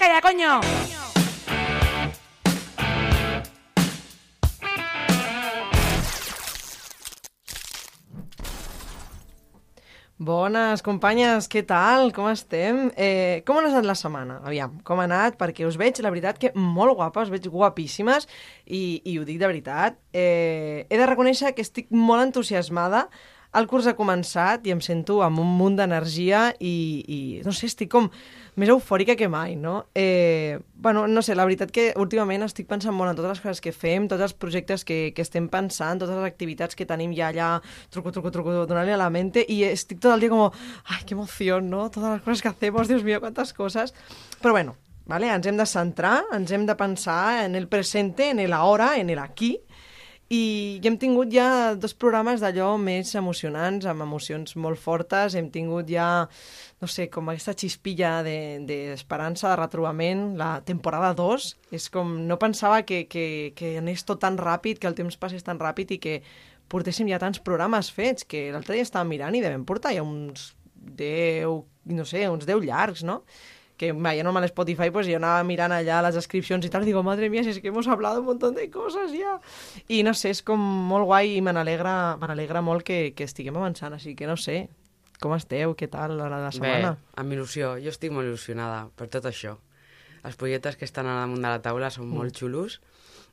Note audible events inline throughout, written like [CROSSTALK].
calla, coño! Bones, companyes, què tal? Com estem? Eh, com ha anat la setmana? Aviam, com ha anat? Perquè us veig, la veritat, que molt guapes, us veig guapíssimes i, i ho dic de veritat. Eh, he de reconèixer que estic molt entusiasmada el curs ha començat i em sento amb un munt d'energia i, i, no sé, estic com més eufòrica que mai, no? Eh, bueno, no sé, la veritat que últimament estic pensant molt en totes les coses que fem, tots els projectes que, que estem pensant, totes les activitats que tenim ja allà, truco, truco, truco, donant-li a la mente, i estic tot el dia com, ai, que emoció, no? Totes les coses que hacemos, Dios mío, quantes coses. Però bueno, ¿vale? ens hem de centrar, ens hem de pensar en el presente, en el en el aquí, i hem tingut ja dos programes d'allò més emocionants, amb emocions molt fortes. Hem tingut ja, no sé, com aquesta xispilla d'esperança, de, de retrobament. La temporada 2 és com... No pensava que, que, que anés tot tan ràpid, que el temps passés tan ràpid i que portéssim ja tants programes fets, que l'altre dia estàvem mirant i devem portar ja uns 10, no sé, uns 10 llargs, no? Que veient a Spotify, pues yo anava mirant allà les descripcions i tal, i digo, madre mía, si es que hemos hablado un montón de cosas ja. I no sé, és com molt guai i me n'alegra molt que, que estiguem avançant, així que no sé, com esteu, què tal la, la setmana? Bé, amb il·lusió, jo estic molt il·lusionada per tot això. Els projectes que estan al damunt de la taula són mm. molt xulos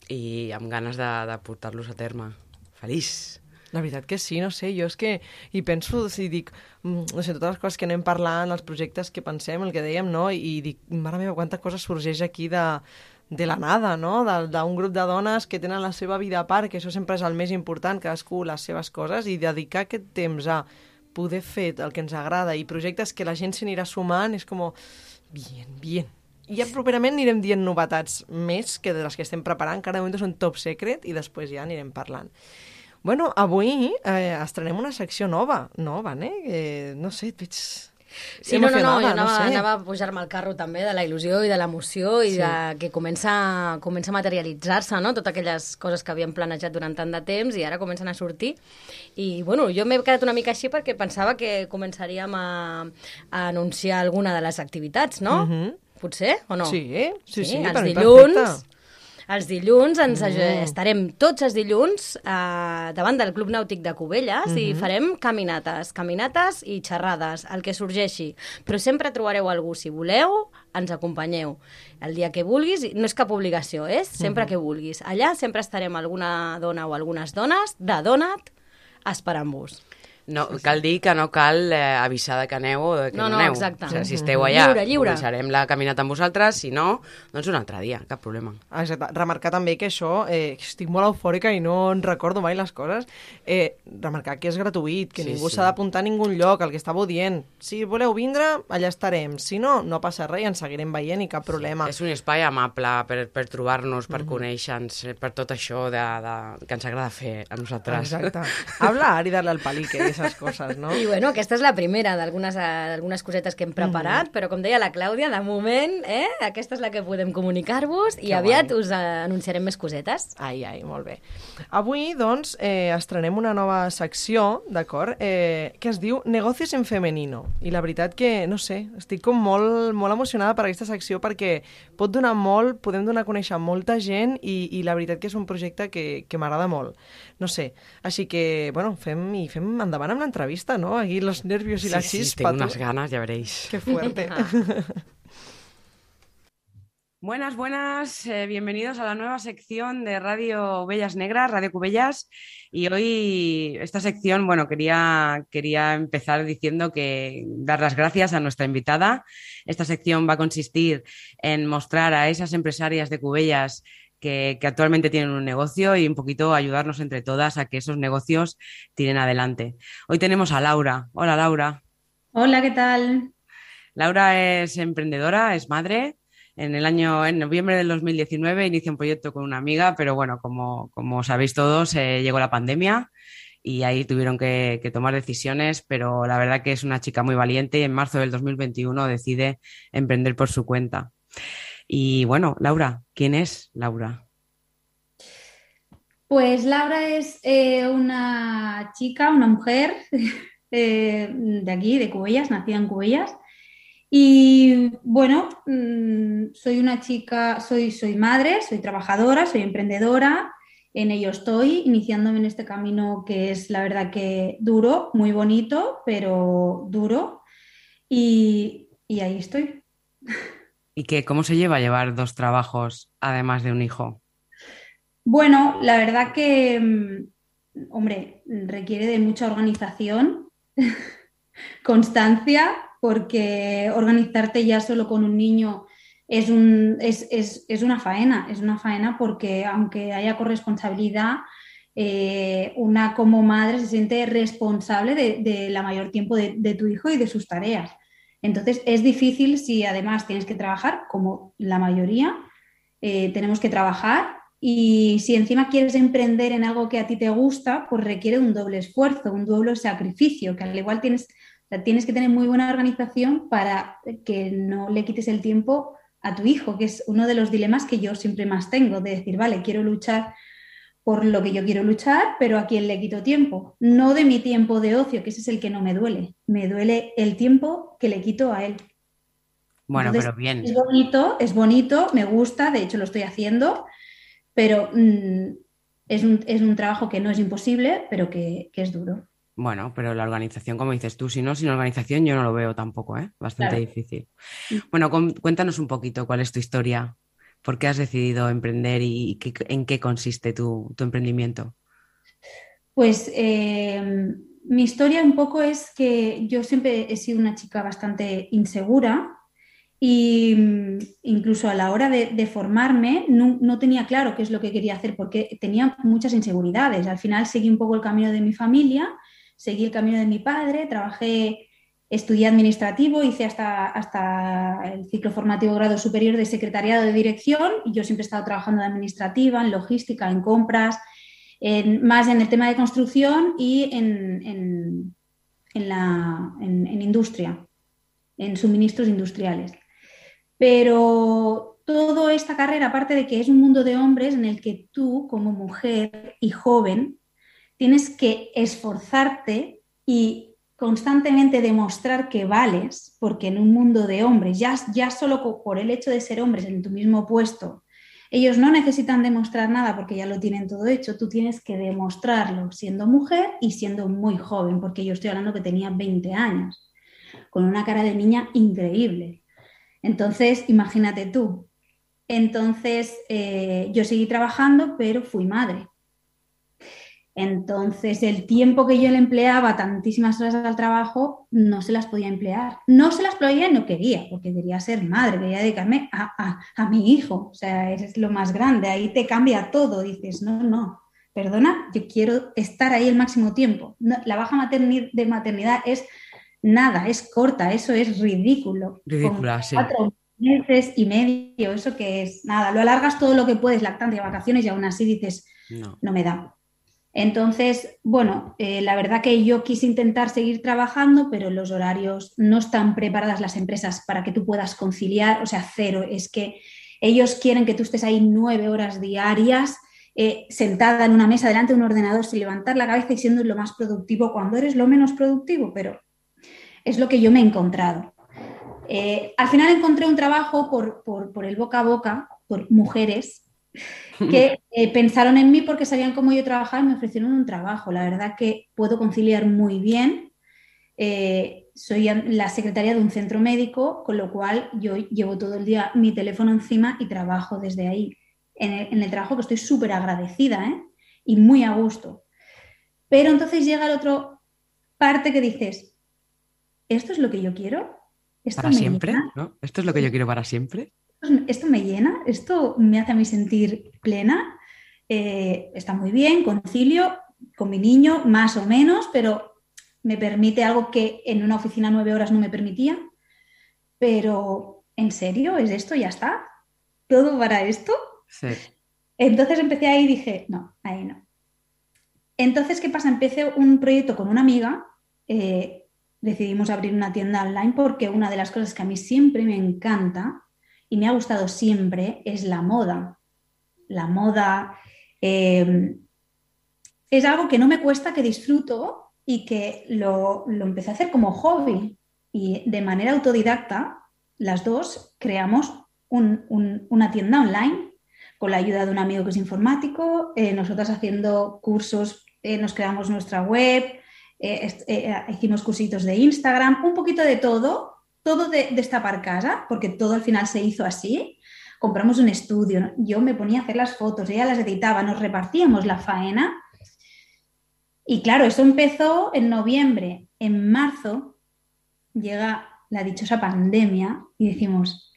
i amb ganes de, de portar-los a terme. Feliç! La veritat que sí, no sé, jo és que hi penso, i dic, mm, no sé, totes les coses que anem parlant, els projectes que pensem, el que dèiem, no? I dic, mare meva, quanta cosa sorgeix aquí de, de la nada, no? D'un grup de dones que tenen la seva vida a part, que això sempre és el més important, cadascú les seves coses, i dedicar aquest temps a poder fer el que ens agrada i projectes que la gent s'anirà sumant, és com, bien, bien. I ja properament anirem dient novetats més que de les que estem preparant, que ara de moment són top secret, i després ja anirem parlant. Bueno, avui eh, estrenem una secció nova, nova, eh? eh no sé, et veig... Sí, no, no, no, jo anava, no sé. anava a pujar-me al carro també de la il·lusió i de l'emoció i sí. de que comença, comença a materialitzar-se, no?, totes aquelles coses que havíem planejat durant tant de temps i ara comencen a sortir. I, bueno, jo m'he quedat una mica així perquè pensava que començaríem a, a anunciar alguna de les activitats, no? Uh -huh. Potser, o no? Sí, sí, sí, sí els dilluns, perfecte els dilluns ens mm. estarem tots els dilluns eh, davant del Club Nàutic de Cubelles mm -hmm. i mhm. farem caminates, caminates i xerrades, el que sorgeixi. Però sempre trobareu algú, si voleu, ens acompanyeu. El dia que vulguis, no és cap obligació, és sempre mm -hmm. que vulguis. Allà sempre estarem alguna dona o algunes dones de Donat esperant-vos. No, cal dir que no cal eh, avisar de que aneu o de que no, no, no aneu. exacte. O sigui, si esteu allà, lliure, lliure. començarem la caminata amb vosaltres, si no, doncs un altre dia, cap problema. Exacte. Remarcar també que això, eh, estic molt eufòrica i no en recordo mai les coses, eh, remarcar que és gratuït, que sí, ningú s'ha sí. d'apuntar a ningun lloc, el que estàveu dient. Si voleu vindre, allà estarem. Si no, no passa res i ens seguirem veient i cap problema. Sí, és un espai amable per, per trobar-nos, per mm -hmm. conèixer-nos, per tot això de, de, que ens agrada fer a nosaltres. Exacte. [LAUGHS] Hablar i darle al palique, esas coses, no? I bueno, aquesta és la primera d'algunes cosetes que hem preparat, mm. però com deia la Clàudia, de moment, eh, aquesta és la que podem comunicar-vos i aviat guai. us anunciarem més cosetes. Ai, ai, molt bé. Avui, doncs, eh, estrenem una nova secció, d'acord, eh, que es diu Negocios en Femenino. I la veritat que, no sé, estic com molt, molt emocionada per aquesta secció perquè pot donar molt, podem donar a conèixer molta gent i, i la veritat que és un projecte que, que m'agrada molt. No sé, així que, bueno, fem, i fem endavant amb l'entrevista, ¿no? Aquí los nervios y sí, la chispa. Sí, tengo unas ganas, ya veréis. Qué fuerte. [LAUGHS] Buenas, buenas, eh, bienvenidos a la nueva sección de Radio Bellas Negras, Radio Cubellas. Y hoy esta sección, bueno, quería, quería empezar diciendo que dar las gracias a nuestra invitada. Esta sección va a consistir en mostrar a esas empresarias de Cubellas que, actualmente tienen un negocio y un poquito ayudarnos entre todas a que esos negocios tiren adelante. Hoy tenemos a Laura. Hola Laura. Hola, ¿qué tal? Laura es emprendedora, es madre. En el año, en noviembre del 2019, inicia un proyecto con una amiga, pero bueno, como, como sabéis todos, eh, llegó la pandemia y ahí tuvieron que, que, tomar decisiones, pero la verdad que es una chica muy valiente y en marzo del 2021 decide emprender por su cuenta. Y bueno, Laura, ¿quién es Laura? Pues Laura es eh, una chica, una mujer [LAUGHS] eh, de aquí, de Cubellas, nacida en Cubellas. Y bueno, mm, soy una chica, soy, soy madre, soy trabajadora, soy emprendedora, en ello estoy, iniciándome en este camino que es la verdad que duro, muy bonito, pero duro. Y, y ahí estoy. [LAUGHS] ¿Y qué, cómo se lleva a llevar dos trabajos además de un hijo? Bueno, la verdad que, mm, hombre, requiere de mucha organización, [LAUGHS] constancia, porque organizarte ya solo con un niño es, un, es, es, es una faena, es una faena porque aunque haya corresponsabilidad, eh, una como madre se siente responsable de, la mayor tiempo de, tu hijo y de sus tareas. Entonces es difícil si además tienes que trabajar, como la mayoría, eh, tenemos que trabajar. Y si encima quieres emprender en algo que a ti te gusta, pues requiere un doble esfuerzo, un doble sacrificio, que al igual tienes, tienes que tener muy buena organización para que no le quites el tiempo a tu hijo, que es uno de los dilemas que yo siempre más tengo, de decir, vale, quiero luchar por lo que yo quiero luchar, pero a quién le quito tiempo. No de mi tiempo de ocio, que ese es el que no me duele. Me duele el tiempo que le quito a él. Bueno, Entonces, pero bien. Es bonito, es bonito, me gusta, de hecho lo estoy haciendo, pero mmm, es, un, es, un, trabajo que no es imposible, pero que, que, es duro. Bueno, pero la organización, como dices tú, si no, sin organización yo no lo veo tampoco, ¿eh? Bastante claro. difícil. Bueno, cuéntanos un poquito cuál es tu historia ¿Por qué has decidido emprender y qué, en qué consiste tu, emprendimiento? Pues eh, mi historia un poco es que yo siempre he sido una chica bastante insegura y incluso a la hora de, formarme no, tenía claro qué es lo que quería hacer porque tenía muchas inseguridades. Al final seguí un poco el camino de mi familia, seguí el camino de mi padre, trabajé Estudié administrativo, hice hasta, hasta el ciclo formativo grado superior de secretariado de dirección y yo siempre he estado trabajando de administrativa, en logística, en compras, en, más en el tema de construcción y en, en, en en industria, en suministros industriales. Pero toda esta carrera, aparte de que es un mundo de hombres en el que tú, como mujer y joven, tienes que esforzarte y constantemente demostrar que vales, porque en un mundo de hombres, ya, ya solo por el hecho de ser hombres en tu mismo puesto, ellos no necesitan demostrar nada porque ya lo tienen todo hecho, tú tienes que demostrarlo siendo mujer y siendo muy joven, porque yo estoy hablando que tenía 20 años, con una cara de niña increíble. Entonces, imagínate tú. Entonces, eh, yo seguí trabajando, pero fui madre. Entonces, el tiempo que yo le empleaba tantísimas horas al trabajo, no se las podía emplear. No se las podía y no quería, porque quería ser madre, quería dedicarme a, a, a, mi hijo. O sea, es lo más grande. Ahí te cambia todo. Dices, no, no, perdona, yo quiero estar ahí el máximo tiempo. No, la baja maternidad, de maternidad es nada, es corta, eso es ridículo. Ridícula, sí. Cuatro meses y medio, eso que es nada. Lo alargas todo lo que puedes, lactancia, vacaciones, y aún así dices, no, no me da. Entonces, bueno, eh, la verdad que yo quise intentar seguir trabajando, pero los horarios no están preparadas las empresas para que tú puedas conciliar, o sea, cero, es que ellos quieren que tú estés ahí nueve horas diarias. Eh, sentada en una mesa delante de un ordenador sin levantar la cabeza y siendo lo más productivo cuando eres lo menos productivo, pero es lo que yo me he encontrado. Eh, al final encontré un trabajo por, por, por el boca a boca, por mujeres [LAUGHS] que eh, pensaron en mí porque sabían cómo yo trabajaba y me ofrecieron un trabajo. La verdad que puedo conciliar muy bien. Eh, soy la secretaria de un centro médico, con lo cual yo llevo todo el día mi teléfono encima y trabajo desde ahí. En el, en el trabajo que estoy súper agradecida ¿eh? y muy a gusto. Pero entonces llega el otro parte que dices, ¿esto es lo que yo quiero? ¿Esto ¿Para siempre? ¿no? ¿Esto es lo que yo quiero para siempre? Esto me llena, esto me hace a mí sentir plena, eh, está muy bien, concilio con mi niño, más o menos, pero me permite algo que en una oficina nueve horas no me permitía. Pero, ¿en serio? ¿Es esto? ¿Ya está? ¿Todo para esto? Sí. Entonces empecé ahí y dije, no, ahí no. Entonces, ¿qué pasa? Empecé un proyecto con una amiga, eh, decidimos abrir una tienda online porque una de las cosas que a mí siempre me encanta y me ha gustado siempre es la moda. La moda eh, es algo que no me cuesta, que disfruto y que lo, lo, empecé a hacer como hobby y de manera autodidacta. las dos creamos una tienda online con la ayuda de un amigo que es informático, eh, nosotras haciendo cursos, eh, nos creamos nuestra web, eh, hicimos cursitos de Instagram, un poquito de todo, todo de destapar casa, porque todo al final se hizo así. Compramos un estudio, yo me ponía a hacer las fotos, ella las editaba, nos repartíamos la faena. Y claro, eso empezó en noviembre. En marzo llega la dichosa pandemia y decimos,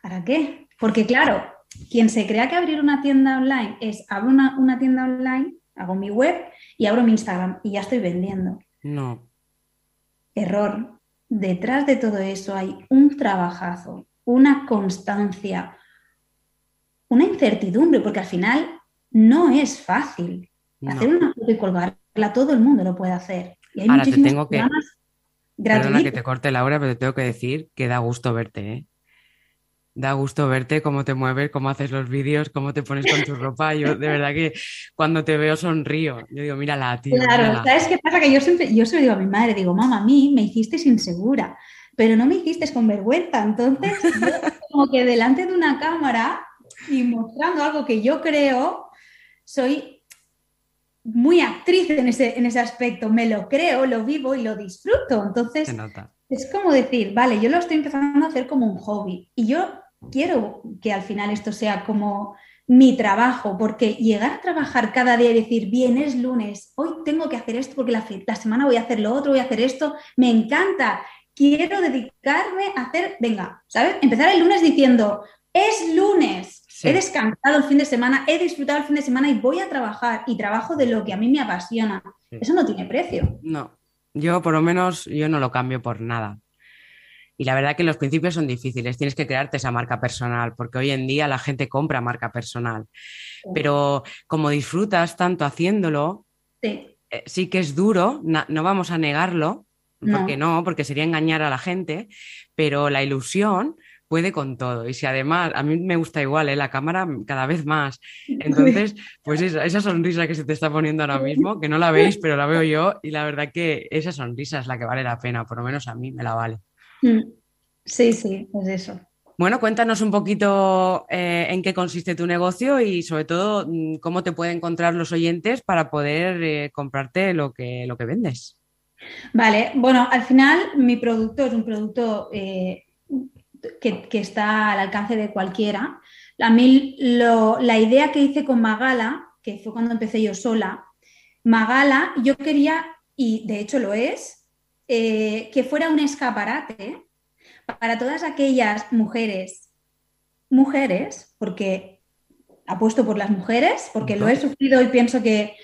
¿para qué? Porque claro, quien se crea que abrir una tienda online es abro una, una tienda online, hago mi web y abro mi Instagram y ya estoy vendiendo. No. Error. Detrás de todo eso hay un trabajazo, una constancia, una incertidumbre, porque al final no es fácil. Hacer una foto y colgarla, todo el mundo lo puede hacer. Y hay Ahora te tengo que, Perdona que te corte, Laura, pero te tengo que decir que da gusto verte, ¿eh? Da gusto verte cómo te mueves, cómo haces los vídeos, cómo te pones con tu ropa. Yo de verdad que cuando te veo sonrío. Yo digo, mírala, tío. Claro, ¿sabes qué pasa? Que yo siempre, yo se lo digo a mi madre, digo, mamá, a mí me hiciste insegura, pero no me hiciste con vergüenza. Entonces, como que delante de una cámara y mostrando algo que yo creo, soy muy actriz en ese, en ese aspecto, me lo creo, lo vivo y lo disfruto. Entonces, es como decir, vale, yo lo estoy empezando a hacer como un hobby y yo quiero que al final esto sea como mi trabajo, porque llegar a trabajar cada día y decir, bien, es lunes, hoy tengo que hacer esto porque la, la semana voy a hacer lo otro, voy a hacer esto, me encanta, quiero dedicarme a hacer, venga, ¿sabes? Empezar el lunes diciendo, es lunes, He descansado el fin de semana, he disfrutado el fin de semana y voy a trabajar y trabajo de lo que a mí me apasiona. Eso no tiene precio. No, yo por lo menos yo no lo cambio por nada. Y la verdad que los principios son difíciles, tienes que crearte esa marca personal, porque hoy en día la gente compra marca personal. Pero como disfrutas tanto haciéndolo, sí, eh, que es duro, no, vamos a negarlo, porque no, porque sería engañar a la gente, pero la ilusión puede con todo. Y si además, a mí me gusta igual, ¿eh? la cámara cada vez más. [LAUGHS] Entonces, pues esa, sonrisa que se te está poniendo ahora mismo, que no la veis, pero la veo yo, y la verdad que esa sonrisa es la que vale la pena, por lo menos a mí me la vale. Mm. Sí, sí, es eso. Bueno, cuéntanos un poquito eh, en qué consiste tu negocio y sobre todo mm, cómo te pueden encontrar los oyentes para poder eh, comprarte lo que, lo que vendes. Vale, bueno, al final mi producto es un producto eh, que, está al alcance de cualquiera. A mí la idea que hice con Magala, que fue cuando empecé yo sola, Magala, yo quería, y de hecho lo es, eh, que fuera un escaparate para todas aquellas mujeres, mujeres, porque apuesto por las mujeres, porque lo he sufrido y pienso que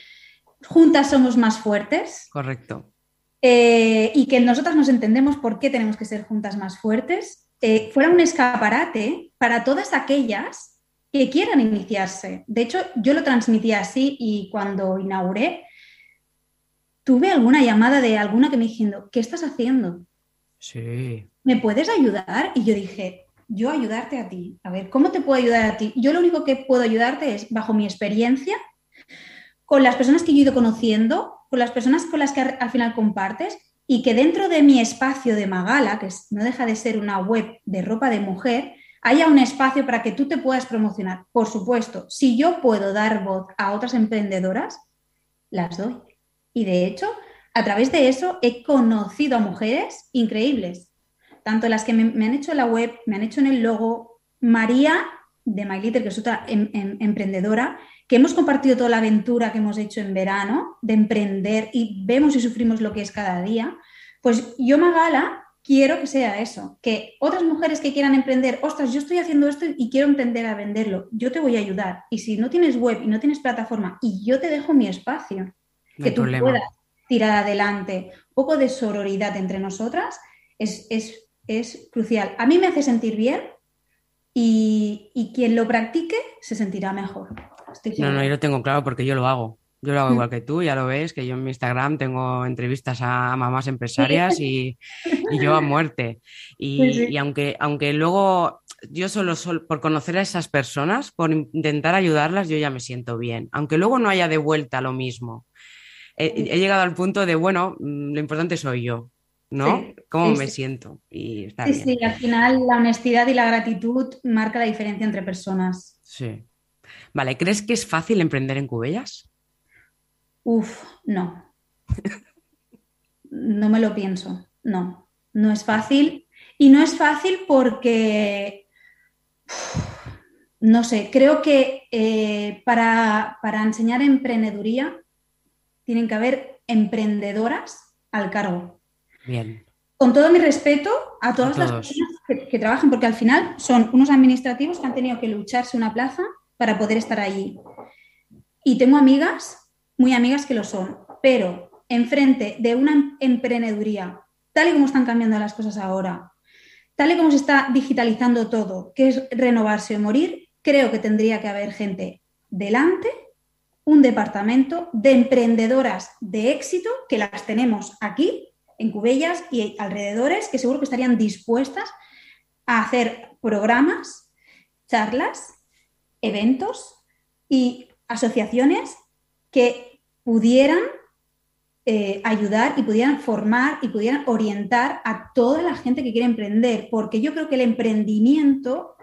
juntas somos más fuertes. Correcto. Eh, y que nosotras nos entendemos por qué tenemos que ser juntas más fuertes eh, fuera un escaparate para todas aquellas que quieran iniciarse. De hecho, yo lo transmití así y cuando inauguré, tuve alguna llamada de alguna que me diciendo, ¿qué estás haciendo? Sí. ¿Me puedes ayudar? Y yo dije, yo ayudarte a ti. A ver, ¿cómo te puedo ayudar a ti? Yo lo único que puedo ayudarte es bajo mi experiencia, con las personas que yo he ido conociendo, con las personas con las que al final compartes y que dentro de mi espacio de Magala, que no deja de ser una web de ropa de mujer, haya un espacio para que tú te puedas promocionar. Por supuesto, si yo puedo dar voz a otras emprendedoras, las doy. Y de hecho, a través de eso he conocido a mujeres increíbles, tanto las que me, han hecho la web, me han hecho en el logo, María de My que es otra em, em, emprendedora, que hemos compartido toda la aventura que hemos hecho en verano de emprender y vemos y sufrimos lo que es cada día, pues yo, Magala, quiero que sea eso, que otras mujeres que quieran emprender, ostras, yo estoy haciendo esto y quiero emprender a venderlo, yo te voy a ayudar. Y si no tienes web y no tienes plataforma y yo te dejo mi espacio, que tú puedas tirar adelante, un poco de sororidad entre nosotras, es, es, crucial. A mí me hace sentir bien y, y quien lo practique se sentirá mejor no, no, yo lo tengo claro porque yo lo hago. Yo lo hago mm. igual que tú, ya lo ves, que yo en mi Instagram tengo entrevistas a mamás empresarias y, yo a muerte. Y, aunque, aunque luego yo solo, por conocer a esas personas, por intentar ayudarlas, yo ya me siento bien. Aunque luego no haya de vuelta lo mismo. He, llegado al punto de, bueno, mm, lo importante soy yo. ¿no? ¿Cómo me siento? Y está sí, sí, al final la honestidad y la gratitud marca la diferencia entre personas. Sí. Vale, ¿crees que es fácil emprender en Cubellas? Uf, no. [LAUGHS] no me lo pienso, no. No es fácil. Y no es fácil porque, no sé, creo que eh, para, para enseñar emprendeduría tienen que haber emprendedoras al cargo. Bien. Con todo mi respeto a todas las personas que, trabajan, porque al final son unos administrativos que han tenido que lucharse una plaza para poder estar allí. Y tengo amigas, muy amigas que lo son, pero enfrente de una emprendeduría, tal y como están cambiando las cosas ahora, tal y como se está digitalizando todo, que es renovarse o morir, creo que tendría que haber gente delante, un departamento de emprendedoras de éxito, que las tenemos aquí en Cubellas y alrededores que seguro que estarían dispuestas a hacer programas, charlas, eventos y asociaciones que pudieran eh, ayudar y pudieran formar y pudieran orientar a toda la gente que quiere emprender, porque yo creo que el emprendimiento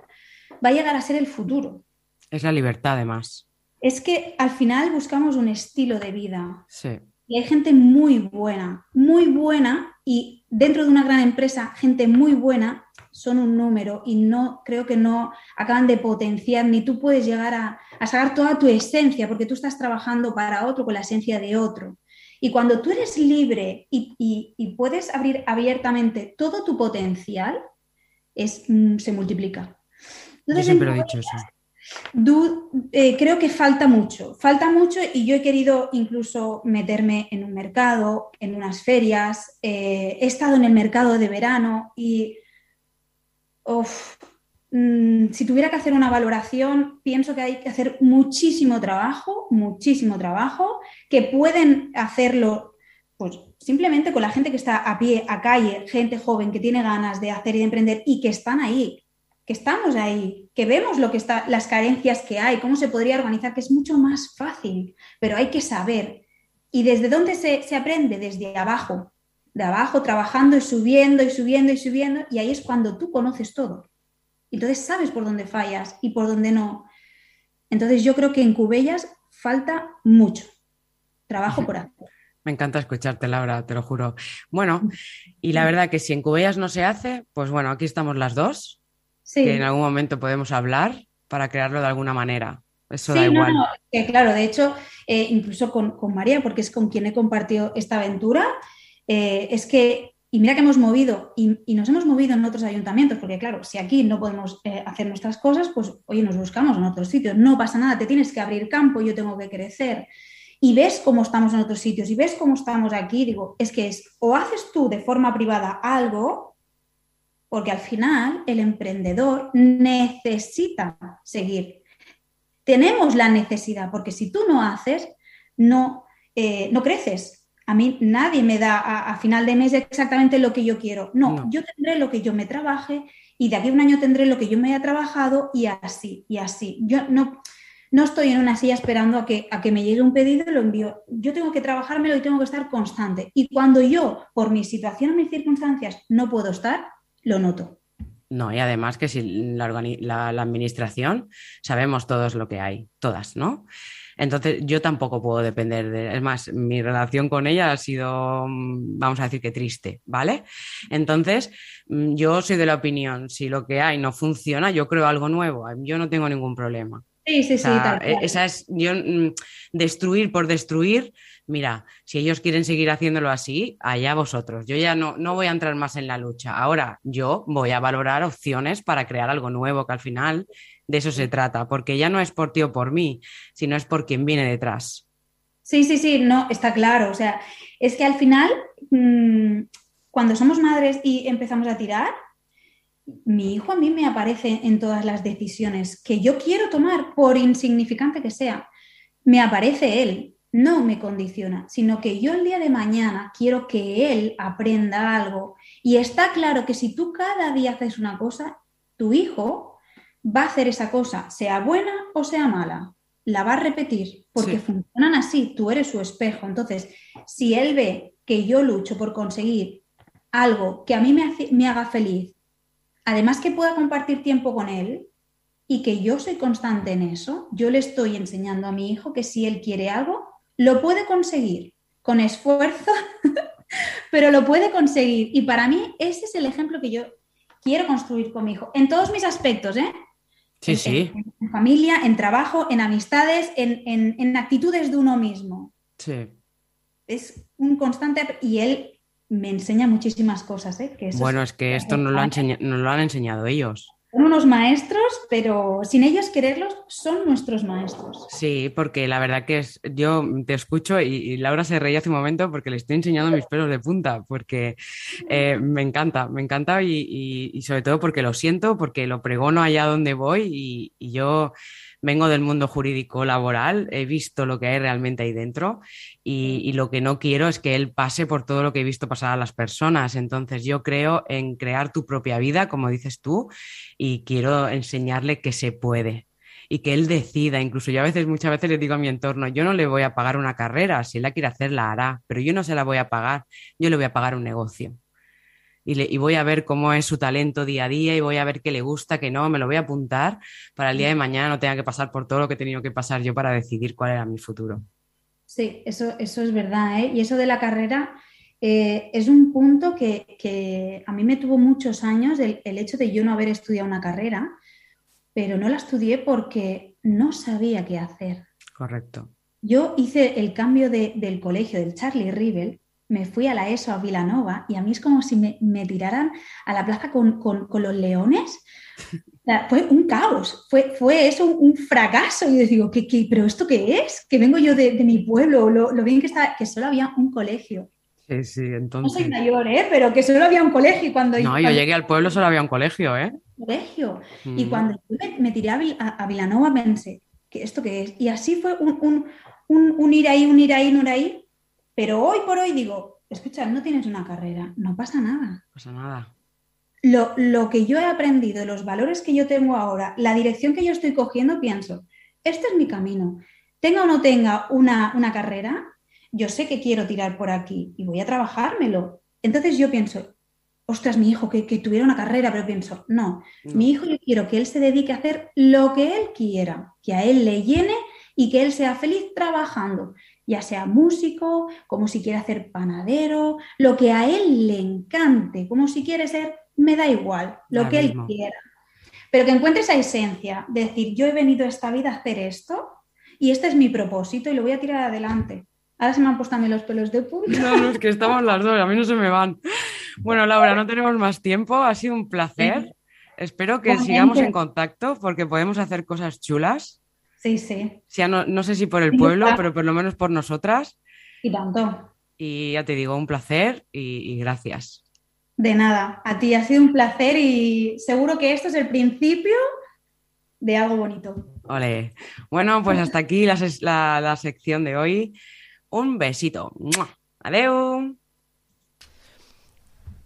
va a llegar a ser el futuro. Es la libertad, además. Es que al final buscamos un estilo de vida. Sí. Y hay gente muy buena, muy buena, y dentro de una gran empresa, gente muy buena son un número y no creo que no acaban de potenciar, ni tú puedes llegar a, sacar toda tu esencia, porque tú estás trabajando para otro con la esencia de otro. Y cuando tú eres libre y, puedes abrir abiertamente todo tu potencial, es, mm, se multiplica. Yo siempre he dicho eso. Eh, creo que falta mucho, falta mucho y yo he querido incluso meterme en un mercado, en unas ferias, eh, he estado en el mercado de verano y mm, si tuviera que hacer una valoración, pienso que hay que hacer muchísimo trabajo, muchísimo trabajo, que pueden hacerlo pues simplemente con la gente que está a pie, a calle, gente joven que tiene ganas de hacer y de emprender y que están ahí, que estamos ahí, que vemos lo que está, las carencias que hay, cómo se podría organizar, que es mucho más fácil, pero hay que saber. ¿Y desde dónde se, aprende? Desde abajo, de abajo, trabajando y subiendo y subiendo y subiendo, y ahí es cuando tú conoces todo. Entonces sabes por dónde fallas y por dónde no. Entonces yo creo que en Cubellas falta mucho trabajo por hacer. Me encanta escucharte, Laura, te lo juro. Bueno, y la verdad que si en Cubellas no se hace, pues bueno, aquí estamos las dos que en algún momento podemos hablar para crearlo de alguna manera. Eso da igual. claro, de hecho, eh, incluso con, María, porque es con quien he compartido esta aventura, eh, es que, y mira que hemos movido, y, nos hemos movido en otros ayuntamientos, porque claro, si aquí no podemos eh, hacer nuestras cosas, pues oye, nos buscamos en otros sitios. No pasa nada, te tienes que abrir campo, yo tengo que crecer. Y ves cómo estamos en otros sitios, y ves cómo estamos aquí, digo, es que es, o haces tú de forma privada algo, porque al final el emprendedor necesita seguir. Tenemos la necesidad, porque si tú no haces, no, eh, no creces. A mí nadie me da a, final de mes exactamente lo que yo quiero. No, yo tendré lo que yo me trabaje y de aquí a un año tendré lo que yo me haya trabajado y así, y así. Yo no, no estoy en una silla esperando a que, a que me llegue un pedido y lo envío. Yo tengo que trabajármelo y tengo que estar constante. Y cuando yo, por mi situación o mis circunstancias, no puedo estar, lo noto. No, y además que si la, administración sabemos todos lo que hay, todas, ¿no? Entonces yo tampoco puedo depender de... Es más, mi relación con ella ha sido, mm, vamos a decir que triste, ¿vale? Entonces mm, yo soy de la opinión, si lo que hay no funciona, yo creo algo nuevo, yo no tengo ningún problema. Sí, sí, sí. E, esa es, yo, mm, destruir por destruir, mira, si ellos quieren seguir haciéndolo así, allá vosotros. Yo ya no, no voy a entrar más en la lucha. Ahora yo voy a valorar opciones para crear algo nuevo, que al final de eso se trata, porque ya no es por ti o por mí, sino es por quien viene detrás. Sí, sí, sí, no, está claro. O sea, es que al final, mm, cuando somos madres y empezamos a tirar, mi hijo a mí me aparece en todas las decisiones que yo quiero tomar, por insignificante que sea. Me aparece él no me condiciona, sino que yo el día de mañana quiero que él aprenda algo. Y está claro que si tú cada día haces una cosa, tu hijo va a hacer esa cosa, sea buena o sea mala. La va a repetir porque funcionan así, tú eres su espejo. Entonces, si él ve que yo lucho por conseguir algo que a mí me, me haga feliz, además que pueda compartir tiempo con él y que yo soy constante en eso, yo le estoy enseñando a mi hijo que si él quiere algo, lo puede conseguir con esfuerzo, [LAUGHS] pero lo puede conseguir. Y para mí ese es el ejemplo que yo quiero construir con mi hijo, en todos mis aspectos, ¿eh? Sí, sí. En, familia, en trabajo, en amistades, en, en, actitudes de uno mismo. Sí. Es un constante... Y él me enseña muchísimas cosas. ¿eh? bueno, es, que esto nos lo, han lo han enseñado ellos. Son unos maestros, pero sin ellos quererlos, son nuestros maestros. Sí, porque la verdad que es, yo te escucho y, Laura se reía hace un momento porque le estoy enseñando mis pelos de punta, porque eh, me encanta, me encanta y, sobre todo porque lo siento, porque lo pregono allá donde voy y yo vengo del mundo jurídico laboral, he visto lo que hay realmente ahí dentro y, lo que no quiero es que él pase por todo lo que he visto pasar a las personas. Entonces yo creo en crear tu propia vida, como dices tú, y quiero enseñarle que se puede y que él decida. Incluso yo a veces, muchas veces le digo a mi entorno, yo no le voy a pagar una carrera, si él la quiere hacer, la hará, pero yo no se la voy a pagar, yo le voy a pagar un negocio y, voy a ver cómo es su talento día a día y voy a ver qué le gusta, qué no, me lo voy a apuntar para el día de mañana no tenga que pasar por todo lo que he tenido que pasar yo para decidir cuál era mi futuro. Sí, eso, eso es verdad. ¿eh? Y eso de la carrera eh, es un punto que, a mí me tuvo muchos años el, hecho de yo no haber estudiado una carrera, pero no la estudié porque no sabía qué hacer. Correcto. Yo hice el cambio del colegio del Charlie Rivel me fui a la ESO a Vilanova y a mí es como si me, tiraran a la plaza con, los leones. fue un caos, fue, fue eso un, fracaso. Y yo digo, ¿qué, qué, pero esto qué es? Que vengo yo de, mi pueblo, lo, bien que está, que solo había un colegio. Sí, sí, entonces... No soy mayor, ¿eh? Pero que solo había un colegio. cuando No, yo llegué al pueblo solo había un colegio, ¿eh? Colegio. Y mm. cuando me, tiré a, Vilanova pensé, ¿qué, ¿esto qué es? Y así fue un, un, un ir ahí, un ir ahí, un ir ahí, pero hoy por hoy digo, escucha, no tienes una carrera, no pasa nada. No pasa nada. Lo, que yo he aprendido, los valores que yo tengo ahora, la dirección que yo estoy cogiendo, pienso, este es mi camino. Tenga o no tenga una, carrera, yo sé que quiero tirar por aquí y voy a trabajármelo. Entonces yo pienso, ostras, mi hijo que, tuviera una carrera, pero pienso, no, mi hijo yo quiero que él se dedique a hacer lo que él quiera, que a él le llene y que él sea feliz trabajando ya sea músico, como si quiere hacer panadero, lo que a él le encante, como si quiere ser, me da igual, lo que él quiera. Pero que encuentre esa esencia, de decir, yo he venido a esta vida a hacer esto y este es mi propósito y lo voy a tirar adelante. Ahora se me han puesto a mí los pelos de punta. No, no, es que estamos las dos, a mí no se me van. Bueno, Laura, no tenemos más tiempo, ha sido un placer. Espero que sigamos en contacto porque podemos hacer cosas chulas. Sí, sí. no, no, sé si por el pueblo, pero por lo menos por nosotras. Y tanto. Y ya te digo, un placer y, gracias. De nada, a ti ha sido un placer y seguro que esto es el principio de algo bonito. Ole. Bueno, pues hasta aquí la, la, la sección de hoy. Un besito. Adiós.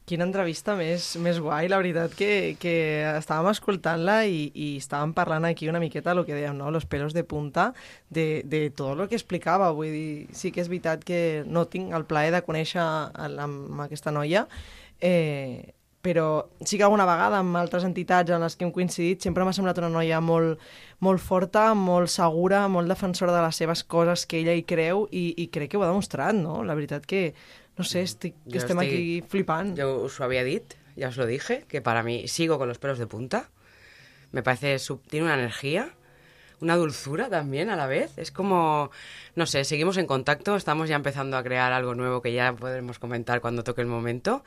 Quina entrevista més, més guai, la veritat que, que estàvem escoltant-la i, i estàvem parlant aquí una miqueta el que dèiem, no? los pelos de punta de, de tot el que explicava, vull dir, sí que és veritat que no tinc el plaer de conèixer amb aquesta noia, eh, però sí que alguna vegada amb altres entitats en les que hem coincidit sempre m'ha semblat una noia molt, molt forta, molt segura, molt defensora de les seves coses que ella hi creu i, i crec que ho ha demostrat, no? La veritat que, no sé, estic, que estem estic, aquí flipant. Yo os lo había dicho, ya os lo dije, que para mí sigo con los pelos de punta. Me parece, tiene una energía, una dulzura también a la vez. Es como, no sé, seguimos en contacto, estamos ya empezando a crear algo nuevo que ya podremos comentar cuando toque el momento.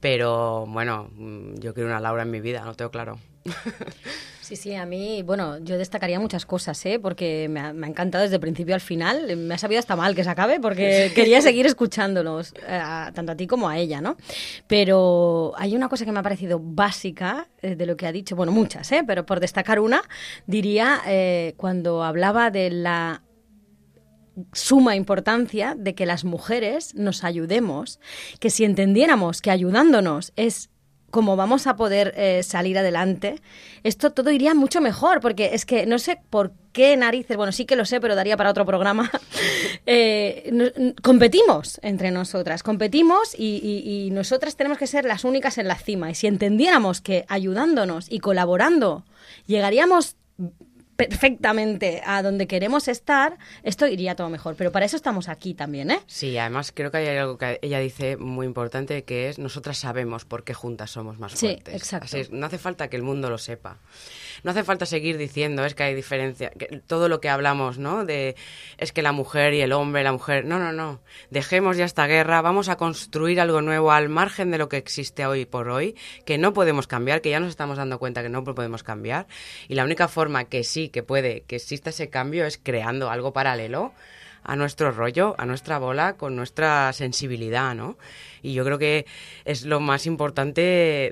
Pero bueno, mm, yo quiero una Laura en mi vida, no tengo claro. Sí, sí, a mí, bueno, yo destacaría muchas cosas, ¿eh? porque me ha, encantado desde el principio al final. Me ha sabido hasta mal que se acabe porque [LAUGHS] quería seguir escuchándolos, eh, tanto a ti como a ella, ¿no? Pero hay una cosa que me ha parecido básica eh, de lo que ha dicho, bueno, muchas, ¿eh? pero por destacar una, diría eh, cuando hablaba de la suma importancia de que las mujeres nos ayudemos, que si entendiéramos que ayudándonos es cómo vamos a poder eh, salir adelante, esto todo iría mucho mejor, porque es que no sé por qué narices, bueno, sí que lo sé, pero daría para otro programa, [LAUGHS] eh, competimos entre nosotras, competimos y nosotras tenemos que ser las únicas en la cima. Y si entendiéramos que ayudándonos y colaborando llegaríamos perfectamente a donde queremos estar, esto iría todo mejor. Pero para eso estamos aquí también, ¿eh? Sí, además creo que hay algo que ella dice muy importante que es nosotras sabemos por qué juntas somos más fuertes. Sí, exacto. no hace falta que el mundo lo sepa no hace falta seguir diciendo, es que hay diferencia, todo lo que hablamos, ¿no? De es que la mujer y el hombre, la mujer, no, no, no, dejemos ya esta guerra, vamos a construir algo nuevo al margen de lo que existe hoy por hoy, que no podemos cambiar, que ya nos estamos dando cuenta que no podemos cambiar, y la única forma que sí, que puede, que exista ese cambio es creando algo paralelo a nuestro rollo, a nuestra bola, con nuestra sensibilidad, ¿no? Y yo creo que es lo más importante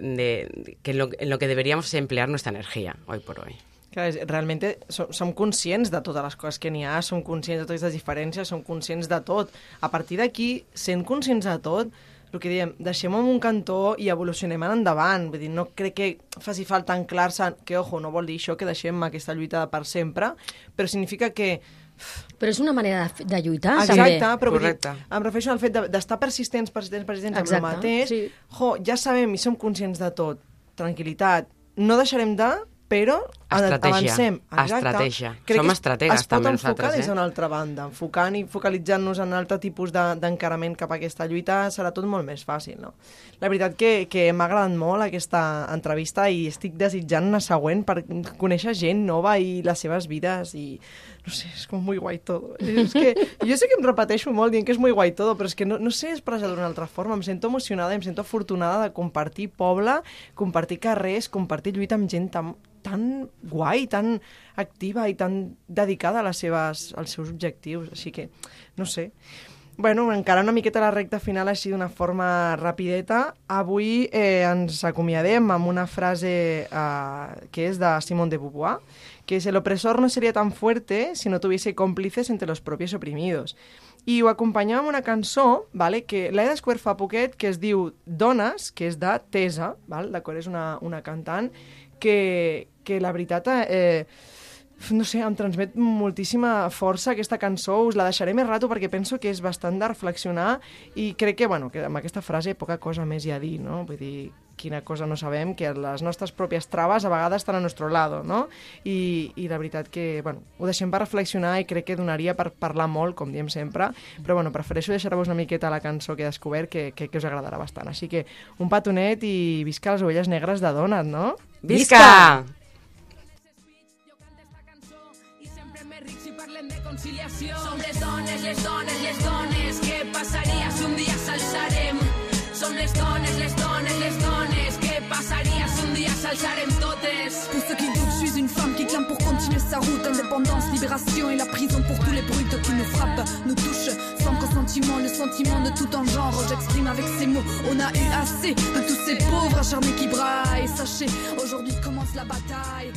de, que en lo, en lo que deberíamos emplear nuestra energía hoy por hoy. Clar, realment som, som conscients de totes les coses que n'hi ha, som conscients de totes les diferències, som conscients de tot. A partir d'aquí, sent conscients de tot, el que diem, deixem-ho en un cantó i evolucionem en endavant. Vull dir, no crec que faci falta anclar-se, que, ojo, no vol dir això que deixem aquesta lluita per sempre, però significa que però és una manera de, de lluitar, Exacte, també. Exacte, però dir, em refereixo al fet d'estar persistents, persistents, persistents Exacte, amb el mateix. Sí. Jo, ja sabem i som conscients de tot. Tranquilitat. No deixarem de, però Estratègia. avancem. Exacte. Estratègia. Crec Som estratègues també nosaltres. Es pot enfocar des d'una altra banda. Enfocant i focalitzant-nos en altre tipus d'encarament de, cap a aquesta lluita serà tot molt més fàcil, no? La veritat que, que m'ha agradat molt aquesta entrevista i estic desitjant una següent per conèixer gent nova i les seves vides i no sé, és com muy guai tot. És que jo sé que em repeteixo molt dient que és muy guai tot, però és que no, no sé expressar d'una altra forma. Em sento emocionada, em sento afortunada de compartir poble, compartir carrers, compartir lluita amb gent tan, tan guai, tan activa i tan dedicada a les seves, als seus objectius. Així que, no sé. Bueno, encara una miqueta la recta final així d'una forma rapideta. Avui eh, ens acomiadem amb una frase eh, que és de Simone de Beauvoir, que és el opresor no sería tan fuerte si no tuviese cómplices entre los propios oprimidos. I ho acompanyem amb una cançó vale, que l'he descobert fa poquet, que es diu Dones, que és de Tesa, val? d'acord? És una, una cantant que, que la veritat... Eh, no sé, em transmet moltíssima força aquesta cançó, us la deixaré més rato perquè penso que és bastant de reflexionar i crec que, bueno, que amb aquesta frase poca cosa més hi ha a dir, no? Vull dir, quina cosa no sabem, que les nostres pròpies traves a vegades estan a nostre lado, no? I, i la veritat que, bueno, ho deixem per reflexionar i crec que donaria per parlar molt, com diem sempre, però, bueno, prefereixo deixar-vos una miqueta la cançó que he descobert, que, que, que us agradarà bastant. Així que, un petonet i visca les ovelles negres de Donat, no? Visca! Si un un totes? Pour ceux qui doutent, je suis une femme qui clame pour continuer sa route. Indépendance, libération et la prison pour tous les brutes qui nous frappent, nous touchent. Sans consentiment, le sentiment de tout en genre. J'exprime avec ces mots. On a eu assez de tous ces pauvres acharnés qui braillent. Sachez, aujourd'hui commence la bataille.